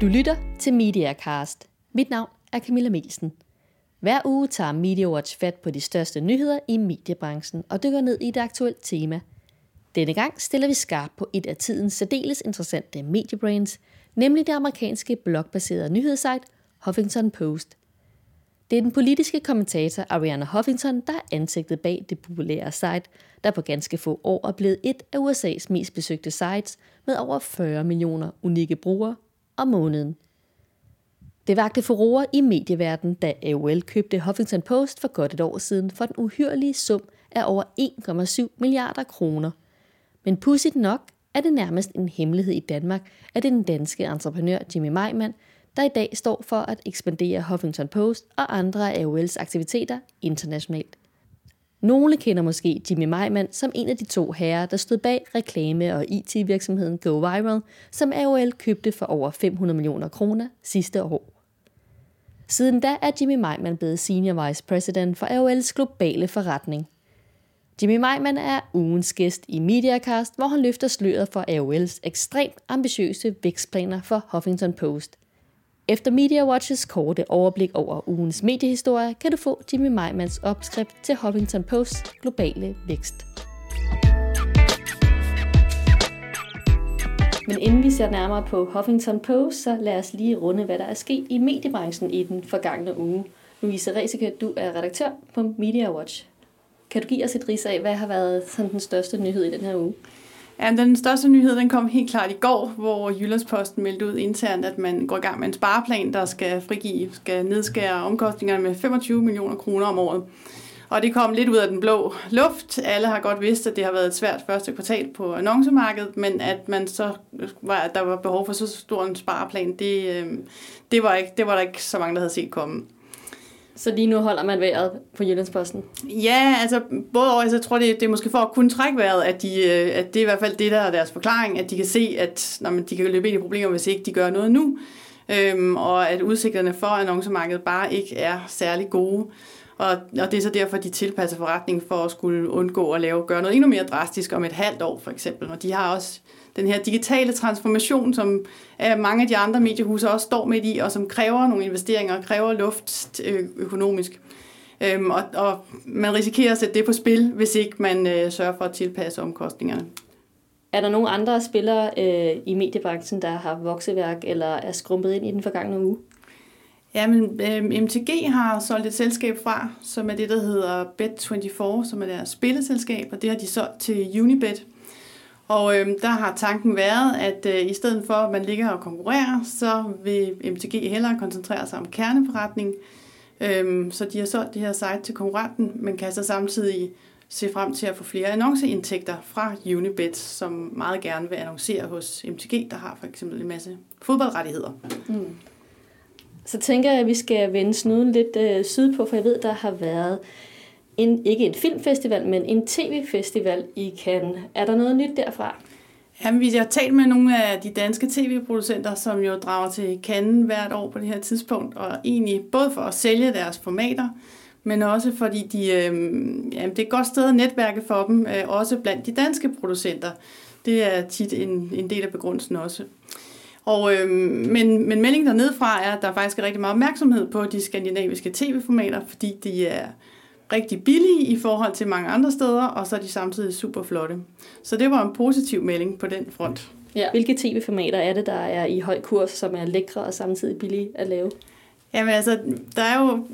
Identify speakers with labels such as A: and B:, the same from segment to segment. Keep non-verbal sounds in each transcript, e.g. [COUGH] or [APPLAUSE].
A: Du lytter til Mediacast. Mit navn er Camilla Melsen. Hver uge tager MediaWatch fat på de største nyheder i mediebranchen og dykker ned i et aktuelt tema. Denne gang stiller vi skarp på et af tidens særdeles interessante mediebrands, nemlig det amerikanske blogbaserede nyhedssite Huffington Post. Det er den politiske kommentator Ariana Huffington, der er ansigtet bag det populære site, der på ganske få år er blevet et af USA's mest besøgte sites med over 40 millioner unikke brugere om måneden. Det vagte furore i medieverdenen, da AOL købte Huffington Post for godt et år siden for den uhyrlige sum af over 1,7 milliarder kroner. Men pudsigt nok er det nærmest en hemmelighed i Danmark, at den danske entreprenør Jimmy Meiman, der i dag står for at ekspandere Huffington Post og andre af AOL's aktiviteter internationalt. Nogle kender måske Jimmy Meiman som en af de to herrer, der stod bag reklame- og IT-virksomheden Go Viral, som AOL købte for over 500 millioner kroner sidste år. Siden da er Jimmy Meiman blevet Senior Vice President for AOL's globale forretning. Jimmy Meiman er ugens gæst i Mediacast, hvor han løfter sløret for AOL's ekstremt ambitiøse vækstplaner for Huffington Post. Efter Media Watches korte overblik over ugens mediehistorie, kan du få Jimmy Meimans opskrift til Huffington Posts globale vækst. Men inden vi ser nærmere på Huffington Post, så lad os lige runde, hvad der er sket i mediebranchen i den forgangne uge. Louise Resike, du er redaktør på Media Watch. Kan du give os et ris af, hvad har været sådan den største nyhed i den her uge?
B: Ja, den største nyhed den kom helt klart i går, hvor Jyllandsposten meldte ud internt, at man går i gang med en spareplan, der skal frigive, skal nedskære omkostningerne med 25 millioner kroner om året. Og det kom lidt ud af den blå luft. Alle har godt vidst, at det har været et svært første kvartal på annoncemarkedet, men at man så var, at der var behov for så stor en spareplan, det, øhm, det, var ikke, det var der ikke så mange, der havde set komme.
A: Så lige nu holder man vejret på Jyllandsposten?
B: Ja, altså både over, altså, jeg tror, det, det er måske for at kunne trække vejret, at, de, øh, at det er i hvert fald det, der er deres forklaring, at de kan se, at når man, de kan løbe ind i problemer, hvis ikke de gør noget nu, øhm, og at udsigterne for annoncemarkedet bare ikke er særlig gode. Og, og det er så derfor, de tilpasser forretningen for at skulle undgå at lave, gøre noget endnu mere drastisk om et halvt år, for eksempel. Og de har også den her digitale transformation, som mange af de andre mediehuse også står midt i, og som kræver nogle investeringer og kræver luft øh, økonomisk. Øhm, og, og man risikerer at sætte det på spil, hvis ikke man øh, sørger for at tilpasse omkostningerne.
A: Er der nogle andre spillere øh, i mediebranchen, der har vokseværk eller er skrumpet ind i den forgangne uge?
B: Ja, men øh, MTG har solgt et selskab fra, som er det, der hedder Bet24, som er deres spilleselskab, og det har de solgt til Unibet. Og øh, der har tanken været, at øh, i stedet for, at man ligger og konkurrerer, så vil MTG hellere koncentrere sig om kerneforretning. Øh, så de har solgt det her site til konkurrenten, men kan så samtidig se frem til at få flere annonceindtægter fra Unibet, som meget gerne vil annoncere hos MTG, der har for eksempel en masse fodboldrettigheder. Mm.
A: Så tænker jeg, at vi skal vende snuden lidt øh, sydpå, for jeg ved, der har været en, ikke en filmfestival, men en tv-festival i Cannes. Er der noget nyt derfra?
B: Jamen, vi har talt med nogle af de danske tv-producenter, som jo drager til Cannes hvert år på det her tidspunkt, og egentlig både for at sælge deres formater, men også fordi de, øh, jamen, det er et godt sted at netværke for dem, øh, også blandt de danske producenter. Det er tit en, en del af begrundelsen også. Og, øh, men, men meldingen dernede fra er, at der faktisk er rigtig meget opmærksomhed på de skandinaviske tv-formater, fordi de er rigtig billige i forhold til mange andre steder, og så er de samtidig super flotte. Så det var en positiv melding på den front.
A: Ja. Hvilke tv-formater er det, der er i høj kurs, som er lækre og samtidig billige at lave?
B: Jamen altså, der er jo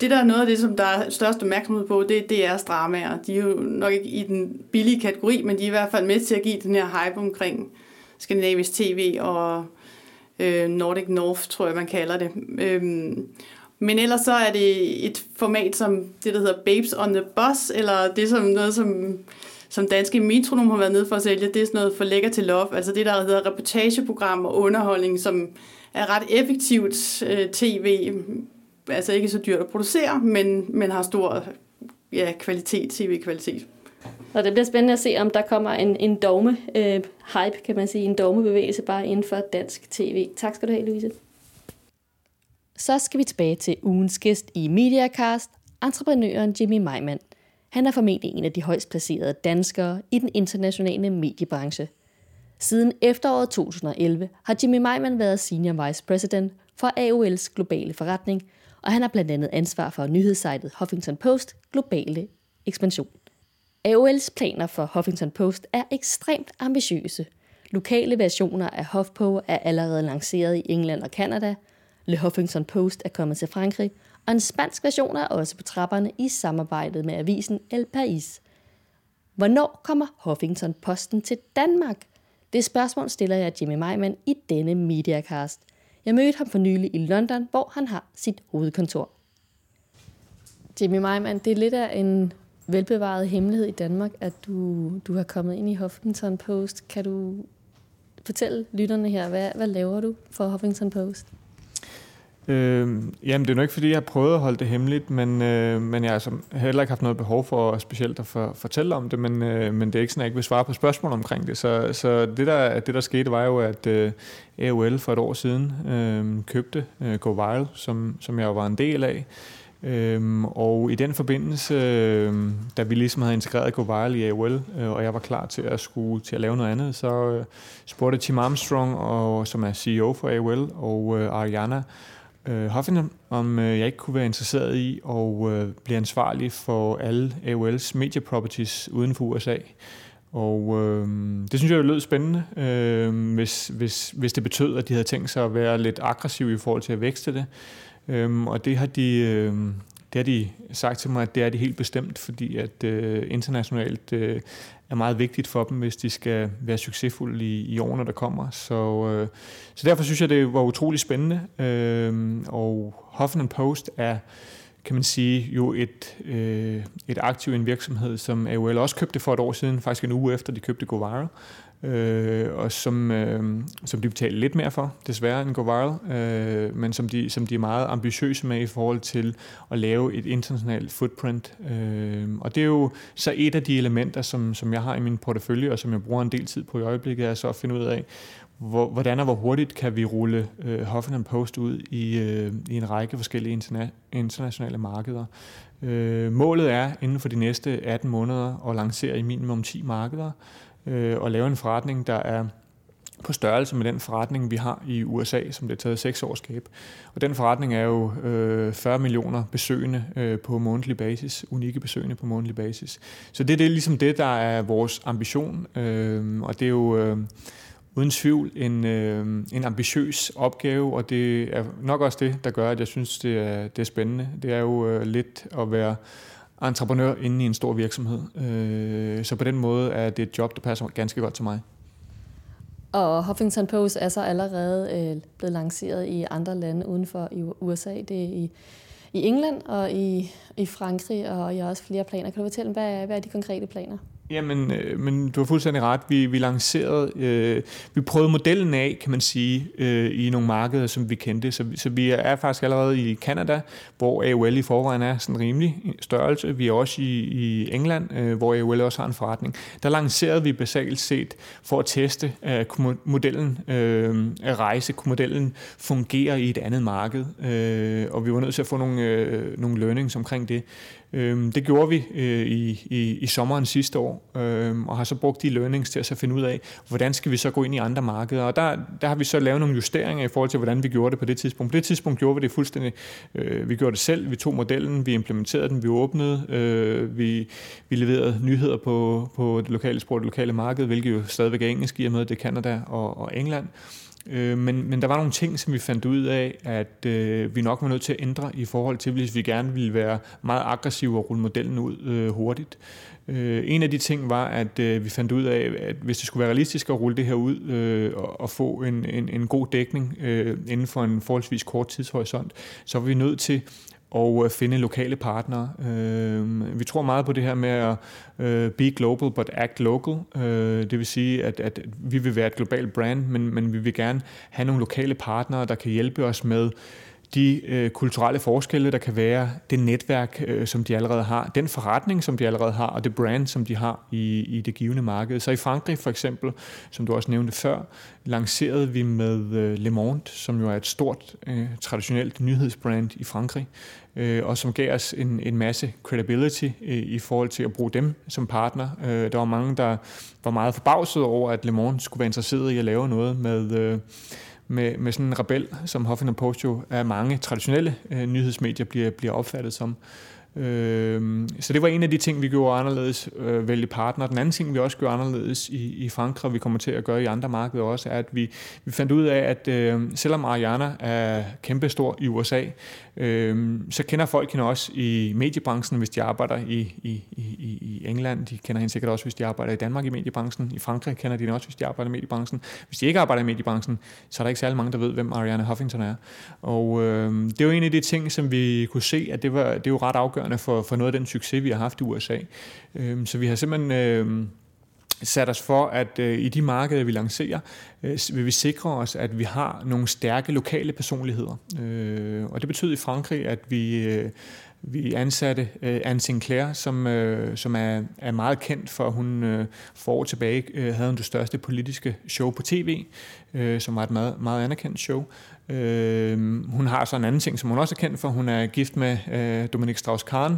B: det der er noget af det, som der er størst opmærksomhed på, det, det er dramaer. De er jo nok ikke i den billige kategori, men de er i hvert fald med til at give den her hype omkring skandinavisk tv og øh, Nordic North, tror jeg, man kalder det. Øhm, men ellers så er det et format som det, der hedder Babes on the Bus, eller det som noget, som, som danske metronom har været nede for at sælge, det er sådan noget for lækker til love, altså det, der hedder reportageprogram og underholdning, som er ret effektivt øh, tv, altså ikke så dyrt at producere, men, men har stor ja, kvalitet, tv-kvalitet.
A: Og det bliver spændende at se, om der kommer en, en dogme øh, hype, kan man sige, en dogmebevægelse bare inden for dansk tv. Tak skal du have, Louise. Så skal vi tilbage til ugens gæst i Mediacast, entreprenøren Jimmy Meiman. Han er formentlig en af de højst placerede danskere i den internationale mediebranche. Siden efteråret 2011 har Jimmy Meiman været Senior Vice President for AOL's globale forretning, og han har blandt andet ansvar for nyhedssejtet Huffington Post globale ekspansion. AOL's planer for Huffington Post er ekstremt ambitiøse. Lokale versioner af HuffPo er allerede lanceret i England og Canada, Le Huffington Post er kommet til Frankrig, og en spansk version er også på trapperne i samarbejdet med avisen El País. Hvornår kommer Huffington Posten til Danmark? Det spørgsmål stiller jeg Jimmy Meiman i denne Mediacast. Jeg mødte ham for nylig i London, hvor han har sit hovedkontor. Jimmy Meiman, det er lidt af en velbevaret hemmelighed i Danmark, at du, du har kommet ind i Huffington Post. Kan du fortælle lytterne her, hvad, hvad laver du for Huffington Post?
C: Øh, jamen, det er nok ikke, fordi jeg har prøvet at holde det hemmeligt, men, øh, men jeg har altså heller ikke haft noget behov for specielt at for, fortælle om det, men, øh, men det er ikke sådan, at jeg ikke vil svare på spørgsmål omkring det. Så, så det, der, det, der skete, var jo, at øh, AOL for et år siden øh, købte øh, Go Viral, som, som jeg jo var en del af. Øhm, og i den forbindelse, øh, da vi ligesom havde integreret Go Viral i AOL, øh, og jeg var klar til at skulle til at lave noget andet, så øh, spurgte Tim Armstrong, og, som er CEO for AOL, og øh, Ariana, øh, Huffington, om øh, jeg ikke kunne være interesseret i at øh, blive ansvarlig for alle AOL's media properties uden for USA. Og øh, det synes jeg lød spændende, øh, hvis, hvis, hvis det betød, at de havde tænkt sig at være lidt aggressive i forhold til at vækste det. Øh, og det har de... Øh, det har de sagt til mig, at det er de helt bestemt, fordi at øh, internationalt øh, er meget vigtigt for dem, hvis de skal være succesfulde i, i årene, der kommer. Så, øh, så derfor synes jeg, det var utrolig spændende. Øh, og Huffington Post er, kan man sige, jo et, øh, et aktiv i en virksomhed, som AOL også købte for et år siden, faktisk en uge efter de købte Govara øh, og som, øh, som de betaler lidt mere for, desværre, end Go Viral, øh, men som de, som de er meget ambitiøse med i forhold til at lave et internationalt footprint. Øh, og det er jo så et af de elementer, som, som jeg har i min portefølje, og som jeg bruger en del tid på i øjeblikket, er så at finde ud af, hvor, hvordan og hvor hurtigt kan vi rulle øh, Huffington Post ud i, øh, i en række forskellige interna- internationale markeder. Øh, målet er inden for de næste 18 måneder at lancere i minimum 10 markeder, øh, og lave en forretning, der er på størrelse med den forretning, vi har i USA, som det er taget seks år at skabe. Og den forretning er jo øh, 40 millioner besøgende øh, på månedlig basis, unikke besøgende på månedlig basis. Så det, det er ligesom det, der er vores ambition, øh, og det er jo øh, uden tvivl en, øh, en ambitiøs opgave, og det er nok også det, der gør, at jeg synes, det er, det er spændende. Det er jo øh, lidt at være entreprenør inde i en stor virksomhed. Øh, så på den måde er det et job, der passer ganske godt til mig.
A: Og Huffington Post er så allerede øh, blevet lanceret i andre lande uden for i USA. Det er i, i England og i, i Frankrig, og jeg har også flere planer. Kan du fortælle, hvad er, hvad er de konkrete planer?
C: Jamen, øh, men du har fuldstændig ret. Vi, vi lancerede, øh, vi prøvede modellen af, kan man sige, øh, i nogle markeder, som vi kendte. Så, så vi er faktisk allerede i Canada, hvor AOL i forvejen er sådan en rimelig størrelse. Vi er også i, i England, øh, hvor AOL også har en forretning. Der lancerede vi basalt set for at teste, at kunne modellen øh, at rejse, kunne modellen fungere i et andet marked. Øh, og vi var nødt til at få nogle, øh, nogle learnings omkring det. Øhm, det gjorde vi øh, i, i, i sommeren sidste år, øh, og har så brugt de learnings til at så finde ud af, hvordan skal vi så gå ind i andre markeder. Og der, der har vi så lavet nogle justeringer i forhold til, hvordan vi gjorde det på det tidspunkt. På det tidspunkt gjorde vi det fuldstændig, øh, vi gjorde det selv, vi tog modellen, vi implementerede den, vi åbnede, øh, vi, vi leverede nyheder på, på det lokale sprog, det lokale marked, hvilket jo stadigvæk er engelsk i og med, det er Canada og, og England. Øh, Øh, men, men der var nogle ting, som vi fandt ud af, at øh, vi nok var nødt til at ændre i forhold til, hvis vi gerne ville være meget aggressive og rulle modellen ud øh, hurtigt. Øh, en af de ting var, at øh, vi fandt ud af, at hvis det skulle være realistisk at rulle det her ud øh, og, og få en, en, en god dækning øh, inden for en forholdsvis kort tidshorisont, så var vi nødt til og øh, finde lokale partnere. Øh, vi tror meget på det her med at øh, be global but act local. Øh, det vil sige, at, at vi vil være et globalt brand, men, men vi vil gerne have nogle lokale partnere, der kan hjælpe os med de øh, kulturelle forskelle, der kan være, det netværk, øh, som de allerede har, den forretning, som de allerede har, og det brand, som de har i, i det givende marked. Så i Frankrig for eksempel, som du også nævnte før, lancerede vi med øh, Le Monde, som jo er et stort øh, traditionelt nyhedsbrand i Frankrig, øh, og som gav os en, en masse credibility øh, i forhold til at bruge dem som partner. Øh, der var mange, der var meget forbavset over, at Le Monde skulle være interesseret i at lave noget med... Øh, med, med sådan en rebel, som Huffington Post jo af mange traditionelle øh, nyhedsmedier bliver, bliver opfattet som. Øh, så det var en af de ting, vi gjorde anderledes, øh, vælge partner. Den anden ting, vi også gjorde anderledes i, i Frankrig, vi kommer til at gøre i andre markeder også, er, at vi, vi fandt ud af, at øh, selvom Ariana er kæmpestor i USA, øh, så kender folk hende også i mediebranchen, hvis de arbejder i, i, i, i England. De kender hende sikkert også, hvis de arbejder i Danmark i mediebranchen. I Frankrig kender de hende også, hvis de arbejder i mediebranchen. Hvis de ikke arbejder i mediebranchen, så er der ikke særlig mange, der ved, hvem Ariana Huffington er. Og øh, det er en af de ting, som vi kunne se, at det, var, det er jo ret afgørende for, for noget af den succes, vi har haft i USA. Øh, så vi har simpelthen... Øh, sat os for, at øh, i de markeder, vi lancerer, øh, vil vi sikre os, at vi har nogle stærke lokale personligheder. Øh, og det betød i Frankrig, at vi, øh, vi ansatte øh, Anne Sinclair, som, øh, som er, er meget kendt for, at hun øh, for år tilbage øh, havde det største politiske show på tv, øh, som var et meget, meget anerkendt show. Øh, hun har så en anden ting, som hun også er kendt for. Hun er gift med øh, Dominik Strauss-Kahn,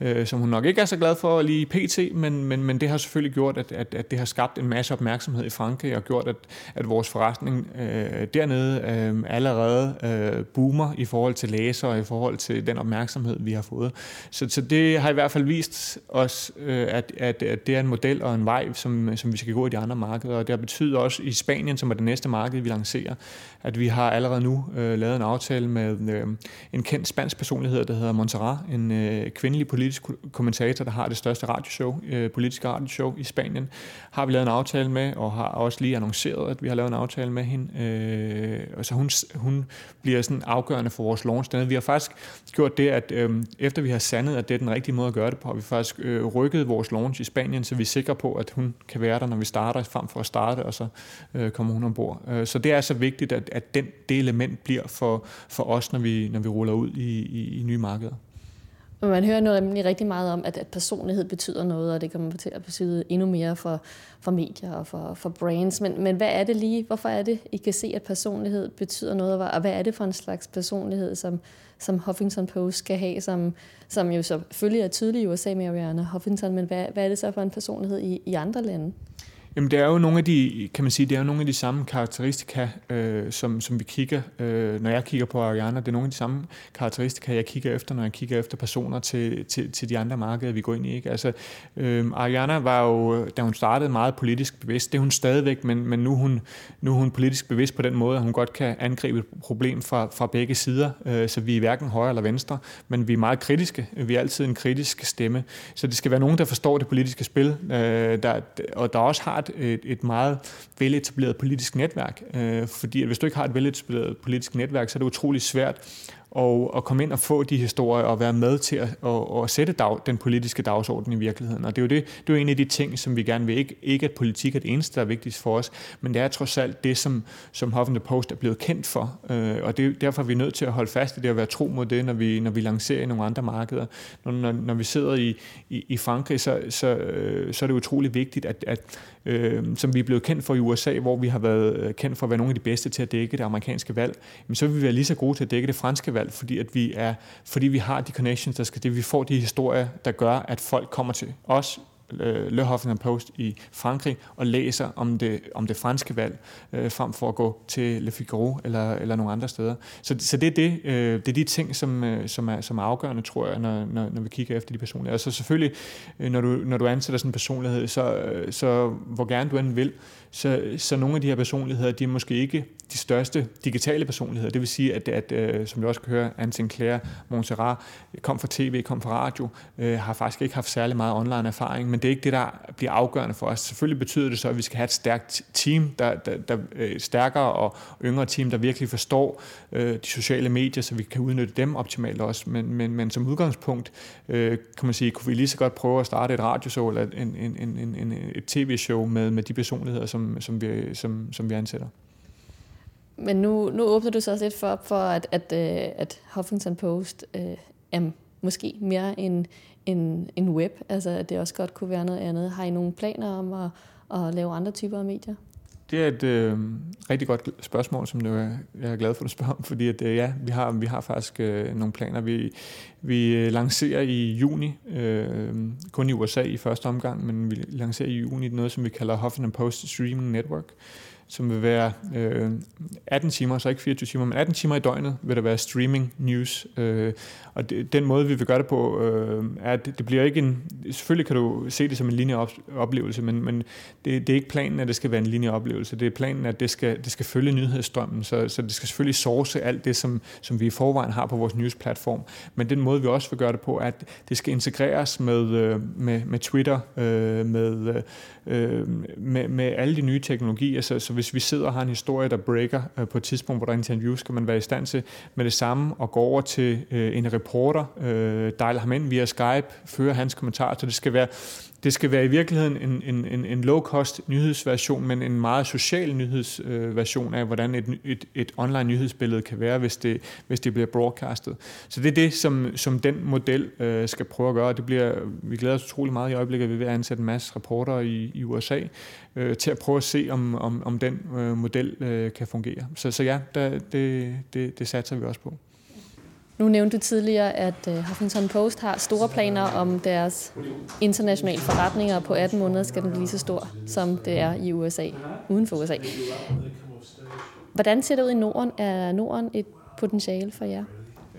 C: øh, som hun nok ikke er så glad for lige pt, men, men, men det har selvfølgelig gjort, at, at, at det har skabt en masse opmærksomhed i Frankrig, og gjort, at, at vores forretning øh, dernede øh, allerede øh, boomer i forhold til læsere, og i forhold til den opmærksomhed, vi har fået. Så, så det har i hvert fald vist os, øh, at, at, at det er en model og en vej, som, som vi skal gå i de andre markeder, og det har betydet også i Spanien, som er det næste marked, vi lancerer, at vi har allerede nu nu øh, lavet en aftale med øh, en kendt spansk personlighed, der hedder Montserrat, en øh, kvindelig politisk kommentator, der har det største radioshow, øh, politiske radioshow i Spanien, har vi lavet en aftale med, og har også lige annonceret, at vi har lavet en aftale med hende. Øh, og så hun, hun bliver sådan afgørende for vores launch. Vi har faktisk gjort det, at øh, efter vi har sandet, at det er den rigtige måde at gøre det på, har vi faktisk øh, rykket vores launch i Spanien, så vi er sikre på, at hun kan være der, når vi starter, frem for at starte, og så øh, kommer hun ombord. Øh, så det er så vigtigt, at, at den, det element bliver for, for os, når vi, når vi ruller ud i, i, i nye markeder.
A: Man hører nemlig rigtig meget om, at, at personlighed betyder noget, og det kommer til at betyde endnu mere for, for medier og for, for brands. Men, men hvad er det lige? Hvorfor er det, I kan se, at personlighed betyder noget? Og hvad er det for en slags personlighed, som, som Huffington Post skal have, som, som jo selvfølgelig er tydelig i USA med Ariana Huffington, men hvad, hvad er det så for en personlighed i, i andre lande?
C: Jamen det er jo nogle af de, kan man sige, det er jo nogle af de samme karakteristika, øh, som, som vi kigger, øh, når jeg kigger på Ariana, det er nogle af de samme karakteristika, jeg kigger efter, når jeg kigger efter personer til, til, til de andre markeder, vi går ind i. Ikke? Altså, øh, Ariana var jo, da hun startede, meget politisk bevidst. Det er hun stadigvæk, men, men nu, er hun, nu er hun politisk bevidst på den måde, at hun godt kan angribe et problem fra, fra begge sider, øh, så vi er hverken højre eller venstre, men vi er meget kritiske. Vi er altid en kritisk stemme. Så det skal være nogen, der forstår det politiske spil, øh, der, og der også har et, et meget veletableret politisk netværk. Øh, fordi at hvis du ikke har et veletableret politisk netværk, så er det utrolig svært og, og komme ind og få de historier og være med til at, og, at sætte dag, den politiske dagsorden i virkeligheden. Og det er jo det, det er jo en af de ting, som vi gerne vil. Ikke, ikke at politik er det eneste, der er vigtigst for os, men det er trods alt det, som, som Huffington Post er blevet kendt for. Øh, og det er derfor, er vi nødt til at holde fast i det og være tro mod det, når vi, når vi lancerer i nogle andre markeder. Når, når, når vi sidder i, i, i Frankrig, så, så, øh, så er det utrolig vigtigt, at, at øh, som vi er blevet kendt for i USA, hvor vi har været øh, kendt for at være nogle af de bedste til at dække det amerikanske valg, men så vil vi være lige så gode til at dække det franske valg, fordi, at vi, er, fordi vi har de connections, der skal det. Vi får de historier, der gør, at folk kommer til os Øh, Le Huffington Post i Frankrig og læser om det, om det franske valg, øh, frem for at gå til Le Figaro eller, eller nogle andre steder. Så, så det, er det, øh, det er de ting, som, øh, som, er, som er afgørende, tror jeg, når, når, når vi kigger efter de personligheder. Altså selvfølgelig, øh, når, du, når du ansætter sådan en personlighed, så, øh, så hvor gerne du end vil, så, så nogle af de her personligheder, de er måske ikke de største digitale personligheder. Det vil sige, at, at øh, som du også kan høre, Anne Sinclair, Montserrat, kom fra tv, kom fra radio, øh, har faktisk ikke haft særlig meget online erfaring, men det er ikke det, der bliver afgørende for os. Selvfølgelig betyder det så, at vi skal have et stærkt team, der, der, der øh, stærkere og yngre team, der virkelig forstår øh, de sociale medier, så vi kan udnytte dem optimalt også. Men, men, men som udgangspunkt, øh, kan man sige, kunne vi lige så godt prøve at starte et radioshow eller en, en, en, en, et tv-show med, med de personligheder, som, som, vi, som, som vi ansætter.
A: Men nu, nu åbner du så også lidt for, for at, at, øh, at Huffington Post øh, er måske mere en, en, en web, altså at det også godt kunne være noget andet. Har I nogle planer om at, at lave andre typer af medier?
C: Det er et øh, rigtig godt spørgsmål, som du, jeg er glad for, at du spørger om, [LAUGHS] fordi at, øh, ja, vi har, vi har faktisk øh, nogle planer. Vi, vi øh, lancerer i juni, øh, kun i USA i første omgang, men vi lancerer i juni noget, som vi kalder Huffington Post Streaming Network, som vil være øh, 18 timer, så ikke 24 timer, men 18 timer i døgnet vil der være streaming news. Øh, og det, den måde, vi vil gøre det på, øh, er, at det bliver ikke en... Selvfølgelig kan du se det som en lineær oplevelse, men, men det, det er ikke planen, at det skal være en lineær oplevelse. Det er planen, at det skal, det skal følge nyhedsstrømmen, så, så det skal selvfølgelig source alt det, som, som vi i forvejen har på vores newsplatform. Men den måde, vi også vil gøre det på, er, at det skal integreres med, øh, med, med Twitter, øh, med, øh, med, med alle de nye teknologier. Så, så hvis vi sidder og har en historie, der breaker øh, på et tidspunkt, hvor der er interview, skal man være i stand til med det samme at gå over til øh, en reporter, øh, dial ham ind via Skype, føre hans kommentar, så det skal være det skal være i virkeligheden en, en, en, en low-cost nyhedsversion, men en meget social nyhedsversion af, hvordan et, et, et online nyhedsbillede kan være, hvis det, hvis det bliver broadcastet. Så det er det, som, som den model øh, skal prøve at gøre. Det bliver, vi glæder os utrolig meget i øjeblikket, vi vil ansætte en masse reporter i, i USA øh, til at prøve at se, om, om, om den øh, model øh, kan fungere. Så, så ja, der, det, det, det satser vi også på.
A: Nu nævnte du tidligere, at øh, Huffington Post har store planer om deres internationale forretninger. På 18 måneder skal den blive så stor, som det er i USA, uden for USA. Hvordan ser det ud i Norden? Er Norden et potentiale for jer?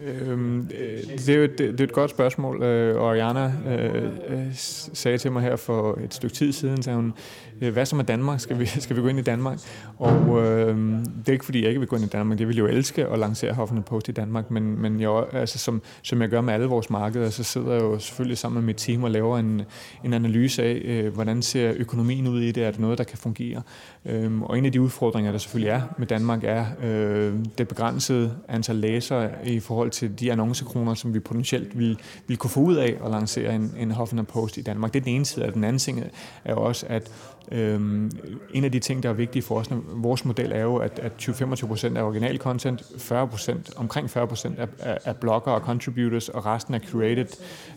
C: Øhm, øh, det, er jo et, det er et godt spørgsmål, øh, og Jana øh, øh sagde til mig her for et stykke tid siden, sagde hun, øh, hvad så med Danmark? Skal vi, [LAUGHS] skal vi gå ind i Danmark? Og øh, det er ikke, fordi jeg ikke vil gå ind i Danmark. Jeg vil jo elske at lancere Huffington Post i Danmark, men, men jeg, altså, som, som jeg gør med alle vores markeder, så sidder jeg jo selvfølgelig sammen med mit team og laver en, en analyse af, øh, hvordan ser økonomien ud i det? Er det noget, der kan fungere? Øh, og en af de udfordringer, der selvfølgelig er med Danmark, er øh, det begrænsede antal læsere i forhold til de annoncekroner, som vi potentielt ville, ville kunne få ud af at lancere en, en Huffington Post i Danmark. Det er den ene side, og den anden ting er også, at Øhm, en af de ting, der er vigtige for os, vores model er jo, at, at 20-25 procent er original content, 40 procent, omkring 40 procent er, er, er blogger og contributors, og resten er curated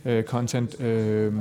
C: øh, content. Øh,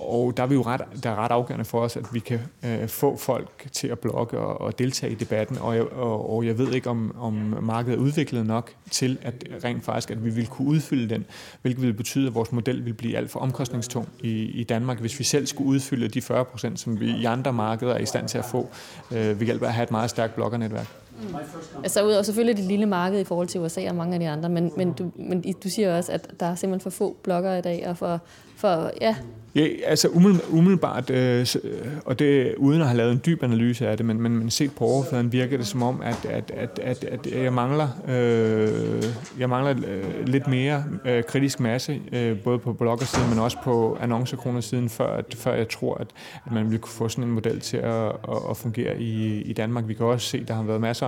C: og der er vi jo ret, der er ret afgørende for os, at vi kan øh, få folk til at blogge og, og deltage i debatten, og jeg, og, og jeg ved ikke, om, om markedet er udviklet nok til, at rent faktisk, at vi vil kunne udfylde den, hvilket vil betyde, at vores model vil blive alt for omkostningstung i, i Danmark, hvis vi selv skulle udfylde de 40 procent, som vi i andre markeder er i stand til at få øh, ved hjælp af at have et meget stærkt bloggernetværk. Mm.
A: Altså ud og selvfølgelig det lille marked i forhold til USA og mange af de andre, men, men, du, men du siger også, at der er simpelthen for få bloggere i dag, og for, for ja,
C: Ja, altså umiddelbart, øh, øh, og det uden at have lavet en dyb analyse af det, men, men, men set på overfladen virker det som om, at, at, at, at, at jeg mangler, øh, jeg mangler øh, lidt mere øh, kritisk masse, øh, både på bloggersiden, men også på annoncekronersiden, før, at, før jeg tror, at, at man vil kunne få sådan en model til at, at, at fungere i, i Danmark. Vi kan også se, at der har været masser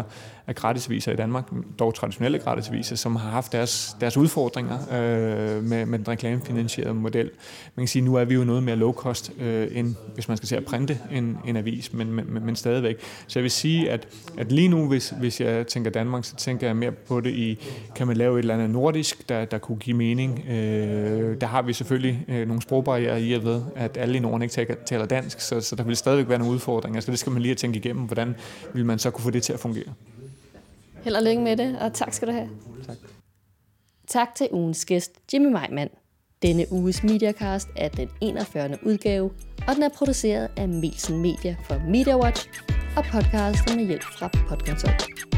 C: af gratisaviser i Danmark, dog traditionelle gratisaviser, som har haft deres, deres udfordringer øh, med, med den reklamefinansierede model. Man kan sige, at nu er vi jo noget mere low cost, øh, end hvis man skal se at printe en, en avis, men, men, men stadigvæk. Så jeg vil sige, at, at lige nu, hvis, hvis jeg tænker Danmark, så tænker jeg mere på det i, kan man lave et eller andet nordisk, der, der kunne give mening. Øh, der har vi selvfølgelig øh, nogle sprogbarriere i at ved, at alle i Norden ikke taler, taler dansk, så, så der vil stadigvæk være nogle udfordringer. Så det skal man lige tænke igennem, hvordan vil man så kunne få det til at fungere.
A: Held og lykke med det, og tak skal du have.
C: Tak.
A: Tak til ugens gæst, Jimmy Meijman. Denne uges Mediacast er den 41. udgave, og den er produceret af Melsen Media for MediaWatch og podcastet med hjælp fra Podconsult.